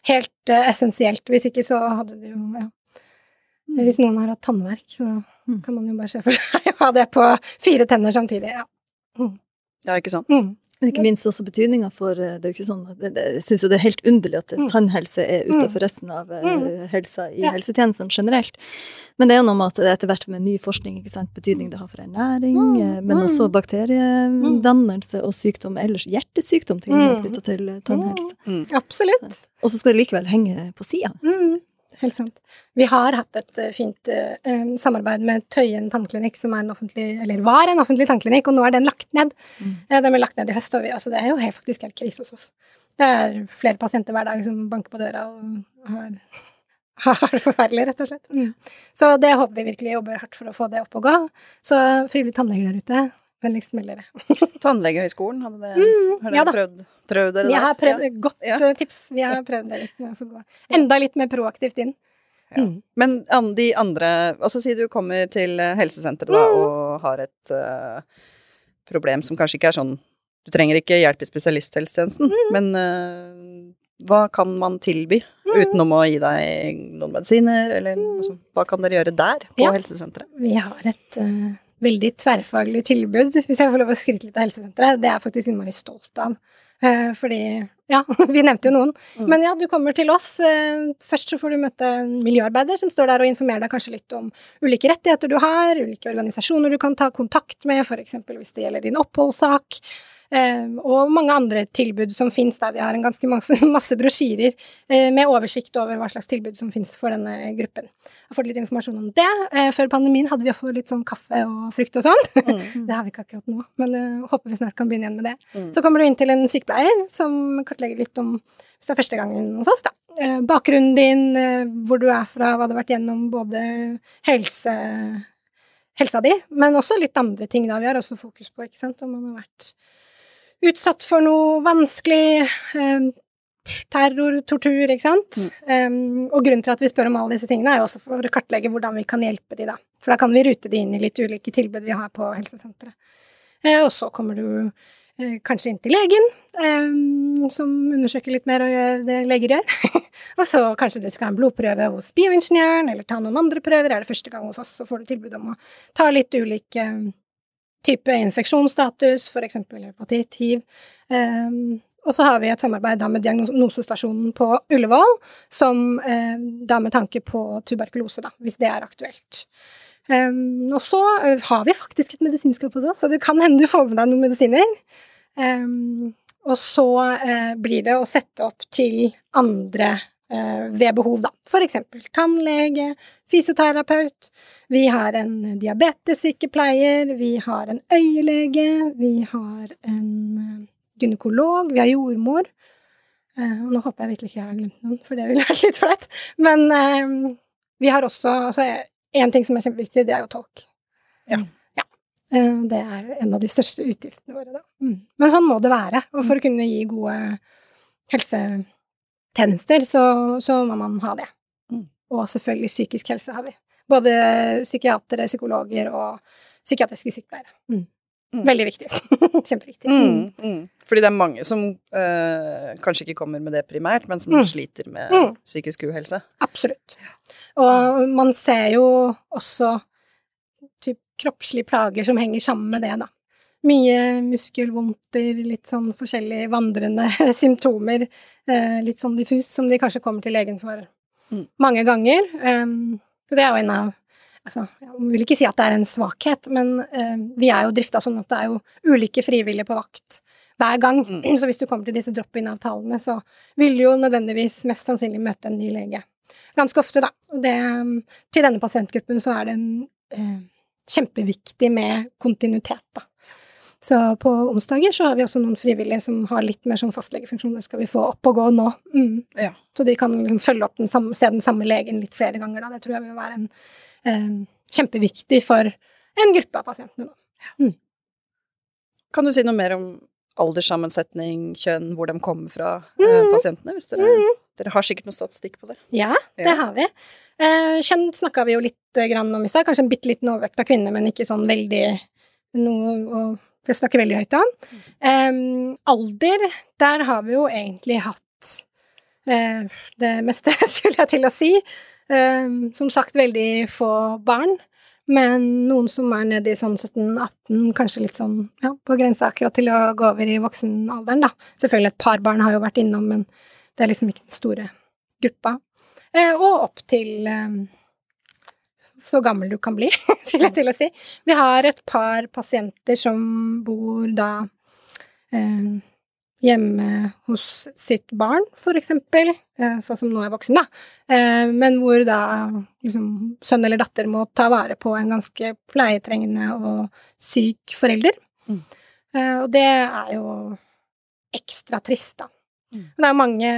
helt eh, essensielt. Hvis ikke så hadde de jo ja. Hvis noen har hatt tannverk, så Mm. kan man jo bare se for seg å ha det på fire tenner samtidig. Ja. Ja, ikke sant? Men ikke minst også betydninga for eh, Det er jo ikke sånn Jeg syns jo det er helt underlig at Mm. tannhelse er Mm. utenfor resten av eh, Mm. helsa i helsetjenesten generelt. Men det er jo noe med at det etter hvert med ny forskning, ikke sant, betydning det har for ernæring, eh, men også bakteriedannelse og sykdom ellers, hjertesykdom til og med knytta til eh, tannhelse. Absolutt. Og så skal det likevel henge på sida. Helt sant. Vi har hatt et eh, fint uh, samarbeid med Tøyen tannklinikk, som er en offentlig, eller var en offentlig tannklinikk, og nå er den lagt ned. Mm. Eh, den ble lagt ned i høst, og vi, altså, det er jo helt, faktisk helt krise hos oss. Det er flere pasienter hver dag som banker på døra og har, har det forferdelig, rett og slett. Mm. Så det håper vi virkelig jobber hardt for å få det opp og gå. Så frivillige tannleger der ute, vennligst meld dere. Tannlegehøyskolen, hadde det, Mm, har ja dere prøvd, prøvd dere Vi har prøvd, prøvd, godt Ja. tips. Vi har prøvd det litt enda litt mer proaktivt inn. Ja. Mm. Men de andre Altså si du kommer til eh, helsesenteret da, Mm. og har et uh, problem som kanskje ikke er sånn Du trenger ikke hjelp i spesialisthelsetjenesten, Mm. men uh, hva kan man tilby utenom å gi deg noen medisiner, eller altså, hva kan dere gjøre der, på Mm. Ja. helsesenteret? Vi har et eh, veldig tverrfaglig tilbud, hvis jeg får lov å skryte litt av helsesenteret. Det er jeg faktisk innmari stolt av. Eh, fordi Ja, vi nevnte jo noen. Mm. Men ja, du kommer til oss. eh, først så får du møte en miljøarbeider som står der og informerer deg kanskje litt om ulike rettigheter du har, ulike organisasjoner du kan ta kontakt med, f.eks. hvis det gjelder din oppholdssak. Eh, og mange andre tilbud som finnes der. Vi har en ganske masse, masse brosjyrer eh, med oversikt over hva slags tilbud som finnes for denne gruppen. Jeg har fått litt informasjon om det. Eh, før pandemien hadde vi også litt sånn kaffe og frukt og sånn. Mm. Det har vi ikke akkurat nå, men eh, håper vi snart kan begynne igjen med det. Mm. Så kommer du inn til en sykepleier som kartlegger litt om, hvis det er første gangen hos oss, da. Bakgrunnen din, hvor du er fra, hva du har vært gjennom, både helse, helsa di, men også litt andre ting da. Vi har også fokus på, ikke sant, om man har vært utsatt for noe vanskelig, eh, terror, tortur, ikke sant. Um, og grunnen til at vi spør om alle disse tingene, er jo også for å kartlegge hvordan vi kan hjelpe de da. For da kan vi rute de inn i litt ulike tilbud vi har på helsesenteret. Eh, og så kommer du eh, kanskje inn til legen, eh, som undersøker litt mer og gjør det leger gjør. og så kanskje du skal ha en blodprøve hos bioingeniøren, eller ta noen andre prøver. Er det første gang hos oss, så får du tilbud om å ta litt ulike type infeksjonsstatus, eksempel hepatitt, hiv. Um, og så har vi et samarbeid da med Diagnosestasjonen på Ullevål, som eh, da med tanke på tuberkulose, da, hvis det er aktuelt. Um, og så uh, har vi faktisk et medisinskap hos oss, så det kan hende du får med deg noen medisiner. Um, og så eh, blir det å sette opp til andre ved behov, da. For eksempel tannlege, fysioterapeut. Vi har en diabetessykepleier, vi har en øyelege, vi har en uh, gynekolog, vi har jordmor. Uh, og nå håper jeg virkelig ikke jeg har glemt noen, for det ville vært litt flaut. Men vi har også altså, en ting som er kjempeviktig, det er jo tolk. Ja. ja. Uh, Det er en av de største utgiftene våre, da. Mm. Men sånn må det være. Og for å kunne gi gode helsetjenester, så, så må man ha det. Mm. Og selvfølgelig psykisk helse har vi. Både psykiatere, psykologer og psykiatriske sykepleiere. Mm. Mm. Veldig viktig. Kjempeviktig. Mm, mm. Fordi det er mange som øh, kanskje ikke kommer med det primært, men som sliter med psykisk uhelse. Absolutt. Og man ser jo også typ kroppslige plager som henger sammen med det, da. Mye muskelvondter, litt sånn forskjellige vandrende symptomer. Eh, litt sånn diffus, som de kanskje kommer til legen for Mm. mange ganger. Um, og det er jo en av Altså, jeg vil ikke si at det er en svakhet, men eh, vi er jo drifta sånn at det er jo ulike frivillige på vakt hver gang. Mm. Så hvis du kommer til disse drop-in-avtalene, så vil du jo nødvendigvis mest sannsynlig møte en ny lege. Ganske ofte, da. Og det, til denne pasientgruppen så er det en, eh, kjempeviktig med kontinuitet, da. Så på onsdager så har vi også noen frivillige som har litt mer sånn fastlegefunksjon. Det skal vi få opp og gå nå. Mm. Ja. Så de kan liksom følge opp den samme, se den samme legen litt flere ganger, da. Det tror jeg vil være en, eh, kjempeviktig for en gruppe av pasientene, mm. Kan du si noe mer om alderssammensetning, kjønn, hvor de kommer fra, eh, Mm. pasientene? Hvis dere, dere har sikkert noe statistikk på det. Ja, det Ja. har vi. Eh, kjønn snakka vi jo litt eh, grann om i stad. Kanskje en bitte liten overvekt av kvinner, men ikke sånn veldig noe å snakke veldig høyt om. Um, alder, der har vi jo egentlig hatt uh, det meste, skulle jeg til å si. Um, som sagt, veldig få barn. Men noen som er nede i sånn 17-18, kanskje litt sånn ja, på grensa akkurat til å gå over i voksenalderen, da. Selvfølgelig et par barn har jo vært innom, men det er liksom ikke den store gruppa. Eh, og opp til eh, så gammel du kan bli, skulle jeg til å si. Vi har et par pasienter som bor da eh, hjemme hos sitt barn, for eksempel, eh, sånn som nå er voksen, da. Eh, men hvor da liksom sønn eller datter må ta vare på en ganske pleietrengende og syk forelder. Mm. Eh, og det er jo ekstra trist, da. Mm. Det er mange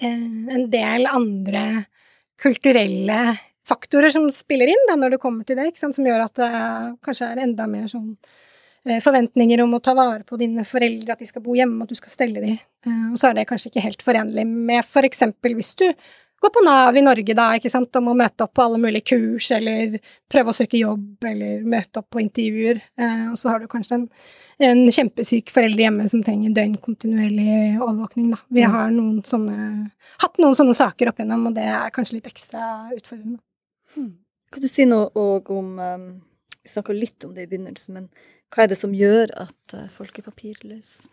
eh, En del andre kulturelle faktorer som spiller inn da, når det kommer til det, ikke sant? som gjør at det kanskje er enda mer sånn eh, forventninger om å ta vare på dine foreldre, at de skal bo hjemme, at du skal stelle dem. Eh, og så er det kanskje ikke helt forenlig med for eksempel hvis du går på Nav i Norge da, ikke sant, og må møte opp på alle mulige kurs, eller prøve å søke jobb, eller møte opp på intervjuer, eh, og så har du kanskje en, en kjempesyk forelder hjemme som trenger døgnkontinuerlig overvåkning, da. Vi Mm. har noen sånne, hatt noen sånne saker opp igjennom, og det er kanskje litt ekstra utfordrende. Kan du si noe om um, Vi snakka litt om det i begynnelsen, men hva er det som gjør at uh, folk er papirløse?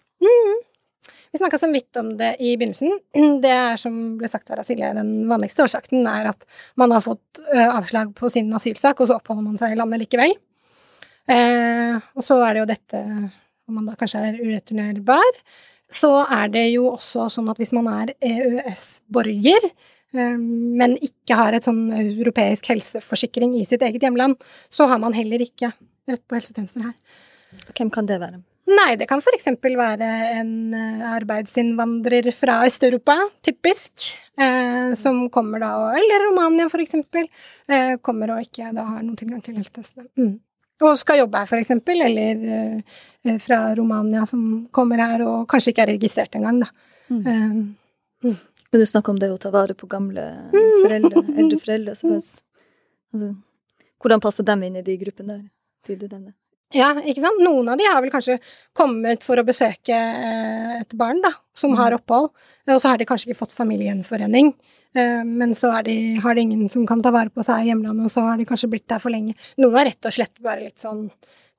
Vi snakka så vidt om det i begynnelsen. Det er som ble sagt her av Silje, den vanligste årsaken er at man har fått avslag på sin asylsak, og så oppholder man seg i landet likevel. Eh, og så er det jo dette om man da kanskje er ureturnerbar. Så er det jo også sånn at hvis man er EØS-borger, men ikke har et sånn europeisk helseforsikring i sitt eget hjemland, så har man heller ikke rett på helsetjenester her. Hvem kan det være? Nei, det kan eksempel være en eh, arbeidsinnvandrer fra Øst-Europa, typisk, eh, som kommer da, og- eller Romania eksempel, eh, kommer og ikke da har noen tilgang til helsetjenestene. Mm. Og skal jobbe her eksempel, eller eh, eh, fra Romania som kommer her og kanskje ikke er registrert engang, da. Mm. Eh, Men du snakker om det å ta vare på gamle foreldre, eldre foreldre. Så hva, altså, hvordan passer dem inn i de gruppene der? De du nevner? Ja, ikke sant. Noen av de har vel kanskje kommet for å besøke eh, et barn, da, som har opphold, og så har de kanskje ikke fått familiegjenforening. eh, Men så er de, har de ingen som kan ta vare på seg i hjemlandet, og så har de kanskje blitt der for lenge. Noen har rett og slett bare litt sånn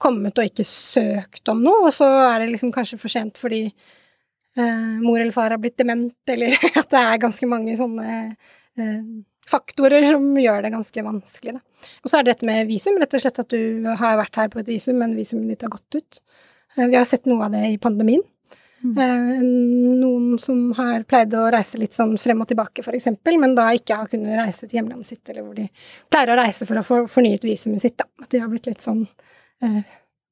kommet og ikke søkt om noe, og så er det liksom kanskje for sent fordi eh, mor eller far har blitt dement, eller at det er ganske mange sånne eh, faktorer som gjør det ganske vanskelig, da. Og så er det dette med visum, rett og slett at du har vært her på et visum, men visumet ditt har gått ut. Eh, Vi har sett noe av det i pandemien. Mm. Eh, Noen som har pleid å reise litt sånn frem og tilbake, eksempel, men da ikke har kunnet reise til hjemlandet sitt, eller hvor de pleier å reise for å få fornyet visumet sitt, da. At de har blitt litt sånn eh,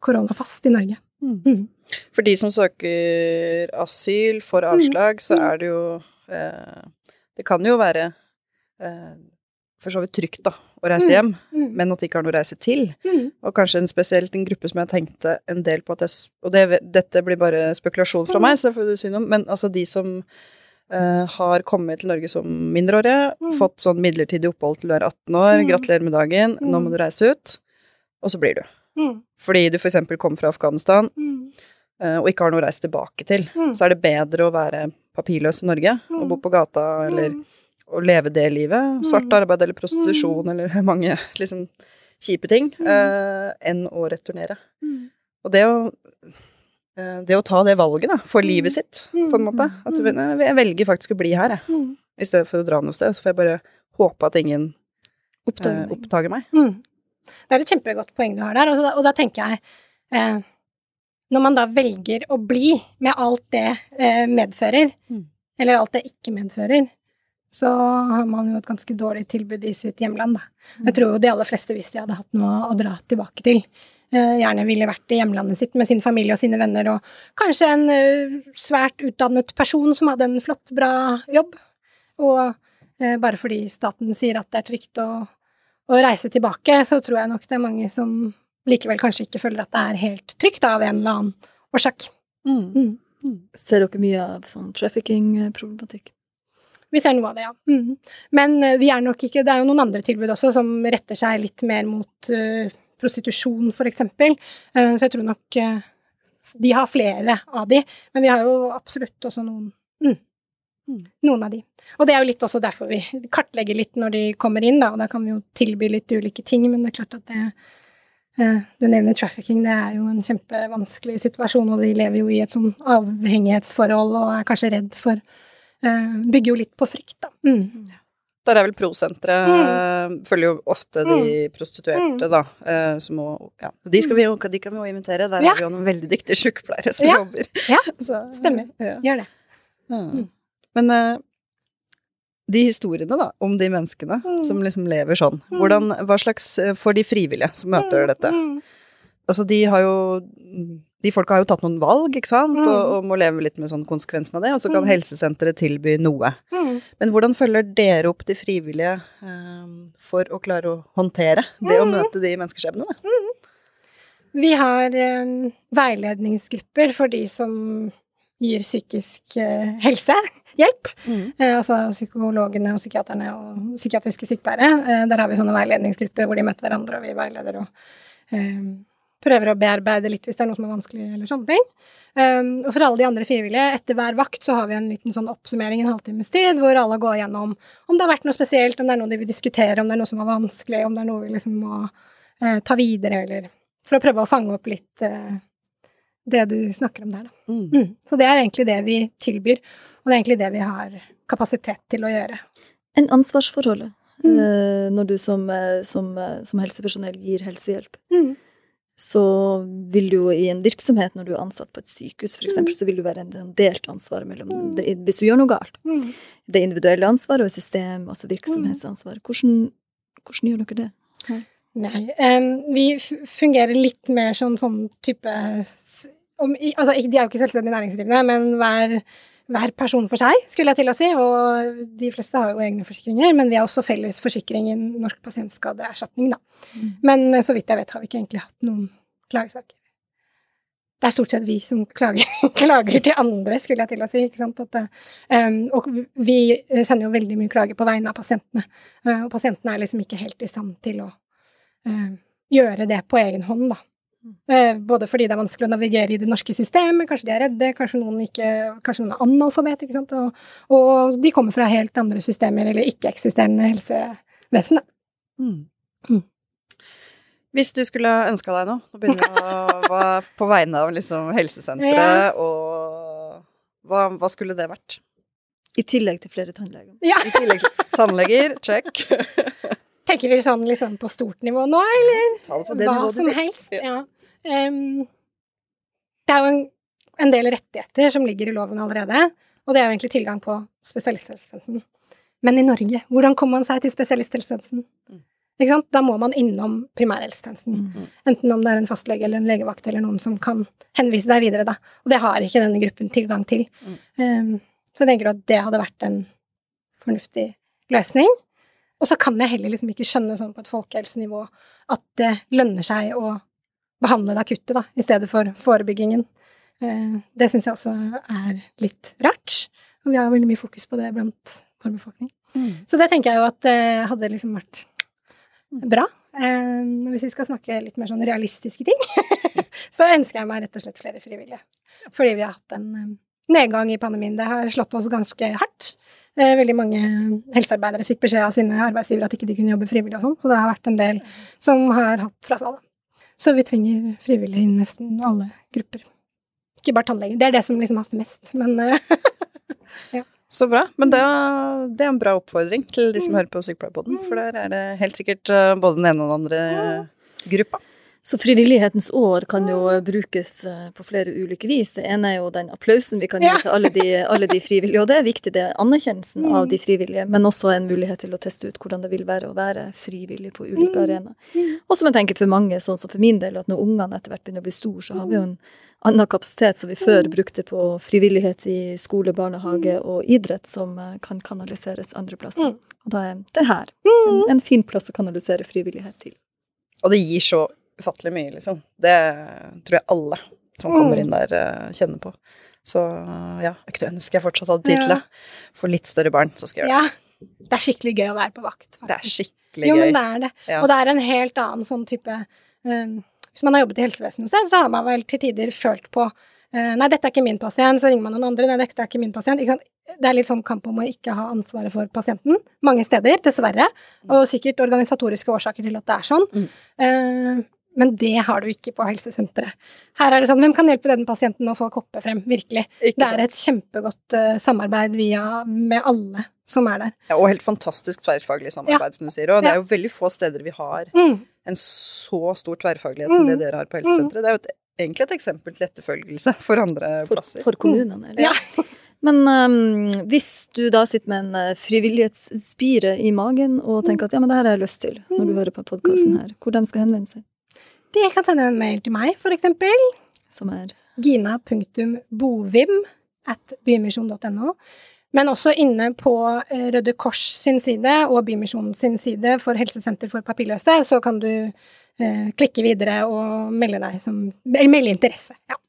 koronafast i Norge. Mm. Mm. For de som søker asyl, får avslag, så er det jo eh, Det kan jo være eh, for så vidt trygt, da, å reise hjem, Mm. men at de ikke har noe å reise til. Mm. Og kanskje en spesielt en gruppe som jeg tenkte en del på at jeg Og det, dette blir bare spekulasjon fra Mm. meg, så får du si noe, men altså de som Uh, har kommet til Norge som mindreårige, Mm. fått sånn midlertidig opphold til du er 18 år, Mm. gratulerer med dagen, nå Mm. må du reise ut, og så blir du. Mm. fordi du f.eks. kom fra Afghanistan Mm. Og ikke har noe å reise tilbake til, Mm. så er det bedre å være papirløs i Norge og bo på gata eller Mm. å leve det livet, svart Mm. arbeid eller prostitusjon eller mange liksom kjipe ting, Mm. eh, enn å returnere. Mm. Og det å, eh, det å ta det valget da, for Mm. livet sitt, på en måte, at du, Mm. jeg velger faktisk å bli her, jeg, Mm. i stedet for å dra noe sted, så får jeg bare håpe at ingen Oppdager eh, oppdager meg. Mm. Det er et kjempegodt poeng du har der, og, da, og da tenker jeg eh, Når man da velger å bli med alt det eh, medfører, Mm. eller alt det ikke medfører, så har man jo et ganske dårlig tilbud i sitt hjemland, da. Mm. Jeg tror jo de aller fleste, hvis de hadde hatt noe å dra tilbake til, eh, gjerne ville vært i hjemlandet sitt med sin familie og sine venner, og kanskje en eh, svært utdannet person som hadde en flott, bra jobb, og bare fordi staten sier at det er trygt å, å reise tilbake, så tror jeg nok det er mange som likevel kanskje ikke føler at det er helt trygt av en eller annen årsak. Mm. Mm. Ser dere mye av sånn trafficking-problematikk? Vi ser noe av det, ja. Mm. Men eh, vi er nok ikke Det er jo noen andre tilbud også som retter seg litt mer mot uh, prostitusjon, for eksempel. Eh, så jeg tror nok uh, de har flere av de, men vi har jo absolutt også noen mm. Mm. Noen av de. Og det er jo litt også derfor vi kartlegger litt når de kommer inn, da, og da kan vi jo tilby litt ulike ting, men det er klart at det Du nevner trafficking, det er jo en kjempevanskelig situasjon, og de lever jo i et sånn avhengighetsforhold og er kanskje redd for eh, Bygger jo litt på frykt, da. Mm. Der er vel prosenteret Mm. følger jo ofte de prostituerte, da. eh, som må Ja. De, skal vi jo, de kan vi jo invitere. Der Ja. har vi jo noen veldig dyktige sykepleiere som Ja. jobber. Ja, Så, stemmer. Ja. Gjør det. Ja. Mm. Men eh, de historiene, da, om de menneskene Mm. som liksom lever sånn, Mm. hvordan, hva slags eh, For de frivillige som møter dette. Mm. Altså, de har jo De folka har jo tatt noen valg, ikke sant, Mm. og, og må leve litt med sånn konsekvensen av det, og så kan Mm. helsesenteret tilby noe. Mm. Men hvordan følger dere opp de frivillige eh, for å klare å håndtere det å Mm. møte de menneskeskjebnene? Vi har eh, veiledningsgrupper for de som gir psykisk eh, helsehjelp. Eh, altså psykologene og psykiaterne og psykiatriske sykepleiere. Eh, der har vi sånne veiledningsgrupper hvor de møter hverandre, og vi veileder og eh, prøver å bearbeide litt hvis det er noe som er vanskelig, eller sånne ting. Um, og for alle de andre frivillige, etter hver vakt så har vi en liten sånn oppsummering en halvtimes tid, hvor alle går gjennom om det har vært noe spesielt, om det er noe de vil diskutere, om det er noe som var vanskelig, om det er noe vi liksom må uh, ta videre, eller for å prøve å fange opp litt uh, det du snakker om der, da. Mm. Mm. Så det er egentlig det vi tilbyr, og det er egentlig det vi har kapasitet til å gjøre. En ansvarsforholdet Mm. eh, når du som, eh, som, eh, som helsepersonell gir helsehjelp. Mm. Så vil du jo i en virksomhet, når du er ansatt på et sykehus f.eks., Mm. så vil du være en delt ansvar mellom Mm. det, Hvis du gjør noe galt. Mm. Det individuelle ansvaret og system, altså virksomhetsansvar. Hvordan, hvordan gjør dere det? Nei, um, vi fungerer litt mer som sånn type om, Altså, de er jo ikke selvstendig næringsdrivende, men hver, hver person for seg, skulle jeg til å si. Og de fleste har jo egne forsikringer, men vi har også felles forsikring i Norsk pasientskadeerstatning, da. Mm. Men eh, så vidt jeg vet, har vi ikke egentlig hatt noen klagesaker. Det er stort sett vi som klager, klager til andre, skulle jeg til å si. ikke sant? At, um, og vi sender jo veldig mye klager på vegne av pasientene. Eh, og pasientene er liksom ikke helt i stand til å eh, gjøre det på egen hånd, da. Eh, både fordi det er vanskelig å navigere i det norske systemet, kanskje de er redde, kanskje noen, ikke, kanskje noen er analfabet, ikke sant. Og, og de kommer fra helt andre systemer eller ikke-eksisterende helsevesen. Da. Mm. Mm. Hvis du skulle ønska deg noe, nå begynner vi å være på vegne av liksom helsesenteret, og hva, hva skulle det vært? I tillegg til flere tannleger. Ja. I tillegg til tannleger, check. Tenker vi sånn liksom på stort nivå nå, eller? Ta det på det Hva nivået som helst. Ja. Det er jo en, en del rettigheter som ligger i loven allerede, og det er jo egentlig tilgang på spesialisthelsetjenesten. Men i Norge, hvordan kommer man seg til spesialisthelsetjenesten? Mm. Ikke sant? Da må man innom primærhelsetjenesten. Mm. Enten om det er en fastlege eller en legevakt eller noen som kan henvise deg videre, da. Og det har ikke denne gruppen tilgang til. Mm. Em, så jeg tenker at det hadde vært en fornuftig løsning. Og så kan jeg heller liksom ikke skjønne sånn på et folkehelsenivå at det lønner seg å behandle det akutte, da, i stedet for forebyggingen. Eh, Det syns jeg også er litt rart. Og vi har veldig mye fokus på det blant vår befolkning. Mm. Så det tenker jeg jo at det hadde liksom vært bra Eh, Men hvis vi skal snakke litt mer sånn realistiske ting, så ønsker jeg meg rett og slett flere frivillige. Fordi vi har hatt en eh, nedgang i pandemien. Det har slått oss ganske hardt. Eh, Veldig mange helsearbeidere fikk beskjed av sine arbeidsgivere at ikke de kunne jobbe frivillig og sånn, så det har vært en del som har hatt frafall. Så vi trenger frivillige i nesten alle grupper. Ikke bare tannleger. Det er det som liksom haster mest, men ja. Så bra. Men det, er- det er en bra oppfordring til de som hører på Sykepleierpodden, for der er det helt sikkert eh, både den ene og den andre gruppa. Så frivillighetens år kan jo brukes eh, på flere ulike vis. Det ene er jo den applausen vi kan gi Ja. til alle de, alle de frivillige, og det er viktig, det er anerkjennelsen Mm. av de frivillige, men også en mulighet til å teste ut hvordan det vil være å være frivillig på ulike Mm. arenaer. Mm. Og som jeg tenker for mange, sånn som for min del, at når ungene etter hvert begynner å bli store, så har vi jo en annen kapasitet som vi før brukte på frivillighet i skole, barnehage og idrett, som eh, kan kanaliseres andre plasser. Mm. Og da er det her en, en fin plass å kanalisere frivillighet til. Og det gir så ufattelig mye, liksom. Det tror jeg alle som kommer inn der, eh, kjenner på. Så ja, jeg kunne ønske jeg fortsatt hadde tid til det. For litt større barn, så skal jeg gjøre det. ja. Det er skikkelig gøy å være på vakt. Det er skikkelig gøy. Jo, men det er det. Ja. Og det er en helt annen sånn type um, Hvis man har jobbet i helsevesenet hos deg, så har man vel til tider følt på uh, Nei, dette er ikke min pasient. Så ringer man noen andre. Nei, dette er ikke min pasient. Ikke sant? Det er litt sånn kamp om å ikke ha ansvaret for pasienten. Mange steder, dessverre. Og sikkert organisatoriske årsaker til at det er sånn. Mm. Men det har du ikke på helsesenteret. Her er det sånn Hvem kan hjelpe den pasienten når folk hopper frem? Virkelig. Ikke Det er sant? et kjempegodt uh, samarbeid via, med alle som er der. Ja, og helt fantastisk tverrfaglig samarbeid, som du sier. Og det er jo veldig få steder vi har Mm. en så stor tverrfaglighet som det Mm. dere har på helsesenteret. Det er jo et, egentlig et eksempel til etterfølgelse for andre For, plasser. for kommunene. eller? Ja. Men um, hvis du da sitter med en eh, frivillighetsspire i magen og tenker at ja, men det her har jeg lyst til, når du hører på podkasten her, hvor de skal henvende seg, De kan sende en mail til meg, for eksempel. som er gina.bovim at bymisjon.no. Men også inne på eh, Røde Kors sin side og Bymisjonen sin side for Helsesenter for papirløse, så kan du eh, klikke videre og melde deg som Eller melde interesse. Ja.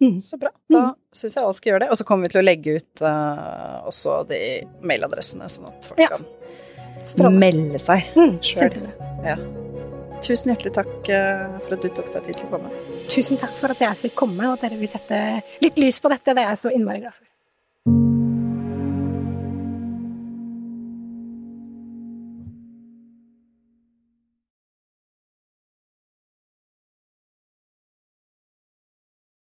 Mm. Så bra. Da syns jeg alle skal gjøre det. Og så kommer vi til å legge ut uh, også de mailadressene, sånn at folk Ja. kan Strålende. melde seg Mm, sjøl. kjempebra. Tusen hjertelig takk eh, for at du tok deg tid til å komme. Tusen takk for at jeg fikk komme, og at dere vil sette litt lys på dette. Det er jeg så innmari glad for.